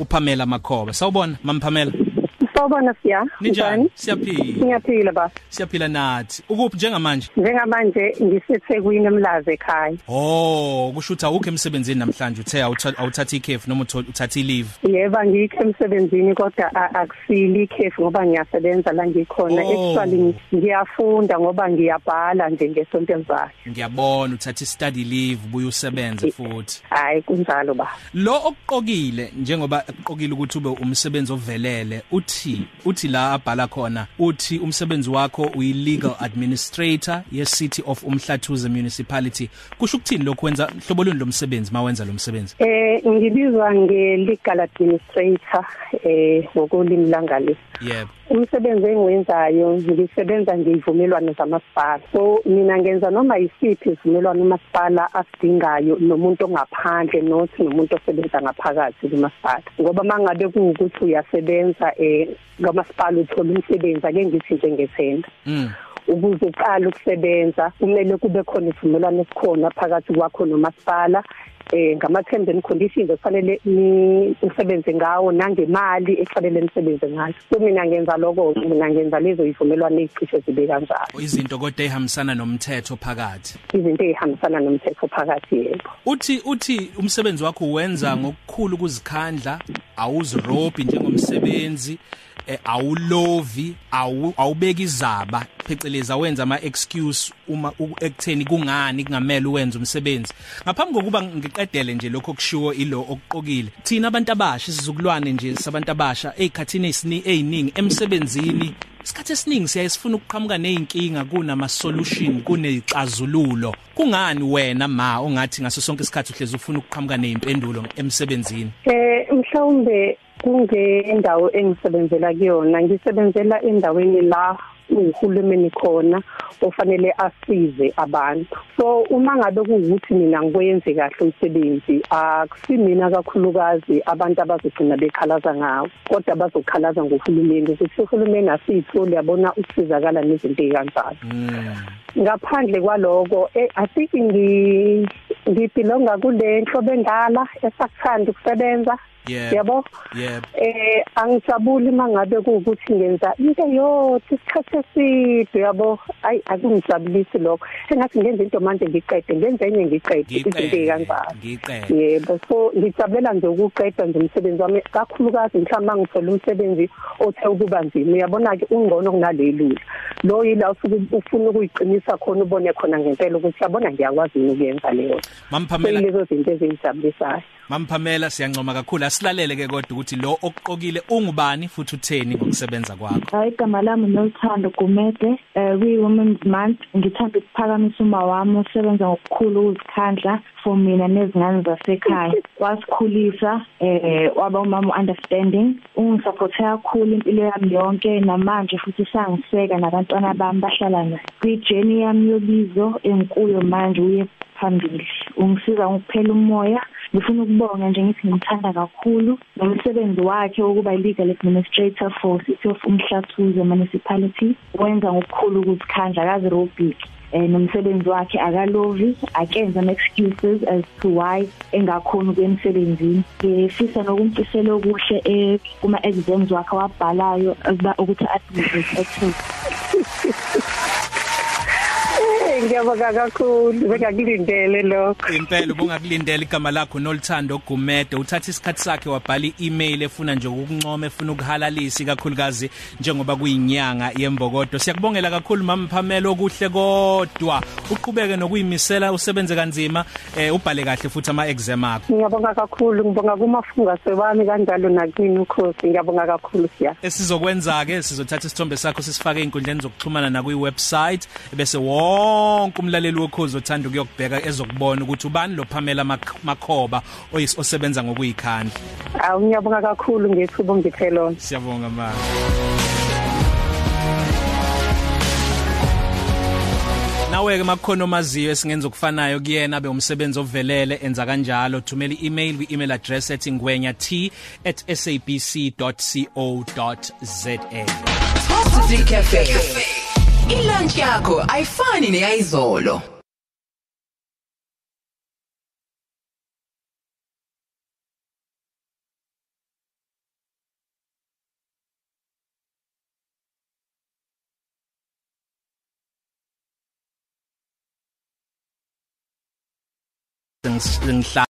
uPamela Makhoba sawubona mampamela. Sawubona siya. Ninjani? Siyaphila. Siyaphila ba. Siyaphila nathi. Ukuphi njengamanje? Njengamanje ngisethekwini emlaze ekhaya. Oh, kusho ukuthi awukho emsebenzini namhlanje uthe awuthatha ikhefu noma uthatha ileave. Yebo ngikho emsebenzini kodwa akusili ikhefu ngoba ngiyasebenza la ngikhona. Oh. Actually ngiyafunda ngoba ngiyabhala nje ngesonto elizayo. Ngiyabona uthatha study leave buye usebenze futhi. Hayi kunjalo ba. Lo okuqokile njengoba ekuqokile ukuthi ube umsebenzi ovelele uthi uthi la abhala khona uthi umsebenzi wakho uyi-legal administrator ye-City of Umhlathuze Municipality. Kusho ukuthini lokho wenza hlobo luni lomsebenzi mawenza lo msebenzi? Eh ngibizwa nge-legal administrator eh ngokulimi langale. Yebo. Umsebenzi engiwenzayo ngisebenza ngezivumelwano zamasipala. So mina ngenza noma yisiphi isivumelwano umasipala asidingayo nomuntu ongaphandle nothi nomuntu osebenza ngaphakathi kumasipala. Ngoba mangabe kuukuthi uyasebenza eh ngamasipala uthola umsebenzi ake ngithi njengethenda mm. Ukuze uqale ukusebenza kumele kube khona isivumelwano esikhona phakathi kwakho nomasipala eh ngama terms and conditions efanele ni usebenze ngawo nangemali efanele nisebenze ngayo. So mina ngenza lokho mina ngenza lezo ivumelwano ezicishe zibe kanjalo. Izinto kodwa ehambisana nomthetho phakathi? Izinto ezihambisana nomthetho phakathi yebo. Uthi uthi umsebenzi wakho wenza ngokukhulu ukuzikhandla awuzirobhi njengomsebenzi eh, awulovi awu awubeki izaba phecelezi awenza ama excuse uma ekutheni kungani kungamela uwenze umsebenzi. Ngaphambi kokuba ngiqedele nje lokho kushiwo ilo okuqokile thina abantu abasha isizukulwane nje sabantu abasha ezikhathini eziningi emsebenzini isikhathi esiningi siyaye sifuna ukuqhamuka nezinkinga kunama solution kunezixazululo kungani wena ma ongathi ngaso sonke isikhathi uhlezi ufuna ukuqhamuka nezimpendulo emsebenzini? Eh mhlawumbe kungendawo engisebenzela kuyona. Ngisebenzela endaweni la uhulumeni khona ofanele asize abantu. So uma ngabe kuwukuthi mina ngikwenze kahle umsebenzi akusimina kakhulukazi abantu abazogcina bekhalaza ngawo kodwa bazokhalaza ngohulumeni ukuthi uhulumeni asitholi yabona usizakala nezinto ezikanjalo ngaphandle kwaloko i think ngi ngibelonga kule nhlobo endala esakuthanda ukusebenza. Yebo. Yebo. Eh angijabuli mangabe kuukuthi ngenza into yothi isikhathi eside yabo? Ayi akungijabulisi lokho. Sengathi ngenza into manje ngiqede ngenza enye ngiqede izinto ezikanjalo ngiqede. Yebo so ngijabulela nje ukuqeda nje umsebenzi wami kakhulukazi mhlawumbe ngithola umsebenzi othe ukuba nzima uyabona ke ungcono kunalelula lo yila usuke ufuna ukuyiqinisa khona ubone khona ngempela ukuthi yabona ngiyakwazi ukuyenza leyo. Mamphamela lezo zinto ezingijabulisayo mamphamela siyancoma kakhulu. Asilalele ke kodwa ukuthi lo okuqokile ungubani futhi utheni ngokusebenza kwakho? Hayi igama lami nothando gumede eh we women's month. Ngithanda ukuphakamisa uma wami osebenza ngokukhulu ukuzikhandla for mina nezingane zasekhaya. Wasikhulisa eh waba umama understanding ungisupporte kakhulu impilo yami yonke namanje futhi sangiseka nabantwana bami bahlala naye kwi journey yami yobizo enkuyo manje uye phambili. Ungisiza ngokuphela umoya ngifuna ukubonga nje ngithi ngimthanda kakhulu. Nomsebenzi wakhe wokuba legal administrator for City of Umhlathuze municipality wenza ngokukhulu ukuzikhandla kazi robik eh nomsebenzi wakhe akalovi akenza ama excuses as to why engakhona ukuyemsebenzini ngifisa nokumfisela okuhle eh kuma exams wakhe wabhalayo ukuthi admit exit ngiyabonga kakhulu bengakulindele lokho. Impela ubungakulindela igama lakho nolithando gumede uthatha isikhathi sakhe wabhala i-email efuna nje ukuncoma efuna ukuhalalisa kakhulukazi njengoba kuyinyanga yembokodo. Siyakubongela kakhulu mama Pamela okuhle kodwa. Uqhubeke nokuyimisela usebenze kanzima eh ubhale kahle futhi ama exam akho. Ngiyabonga kakhulu ngibonga kumafunga sebami kanjalo nakini ukhosi. Ngiyabonga kakhulu siya. Esizokwenza ke sizothatha isithombe sakho sisifake einkundleni zokuxhumana na kwi website bese wonke umlaleli wokhozi othanda ukuyokubheka ezokubona ukuthi ubani lo Pamela Makhoba osebenza ngokuyikhanda awu ngiyabonga kakhulu ngethubo ngithelona siyabonga mama nawe ke makhono maziyo esingenza ukufanayo kuyena be umsebenzi ovelele enza kanjalo. Thumela i-email kwi-email address ethi ngwenya@sabc.co.za Positive Cafe. Ilunch yakho ayifani neyizolo. ngihlala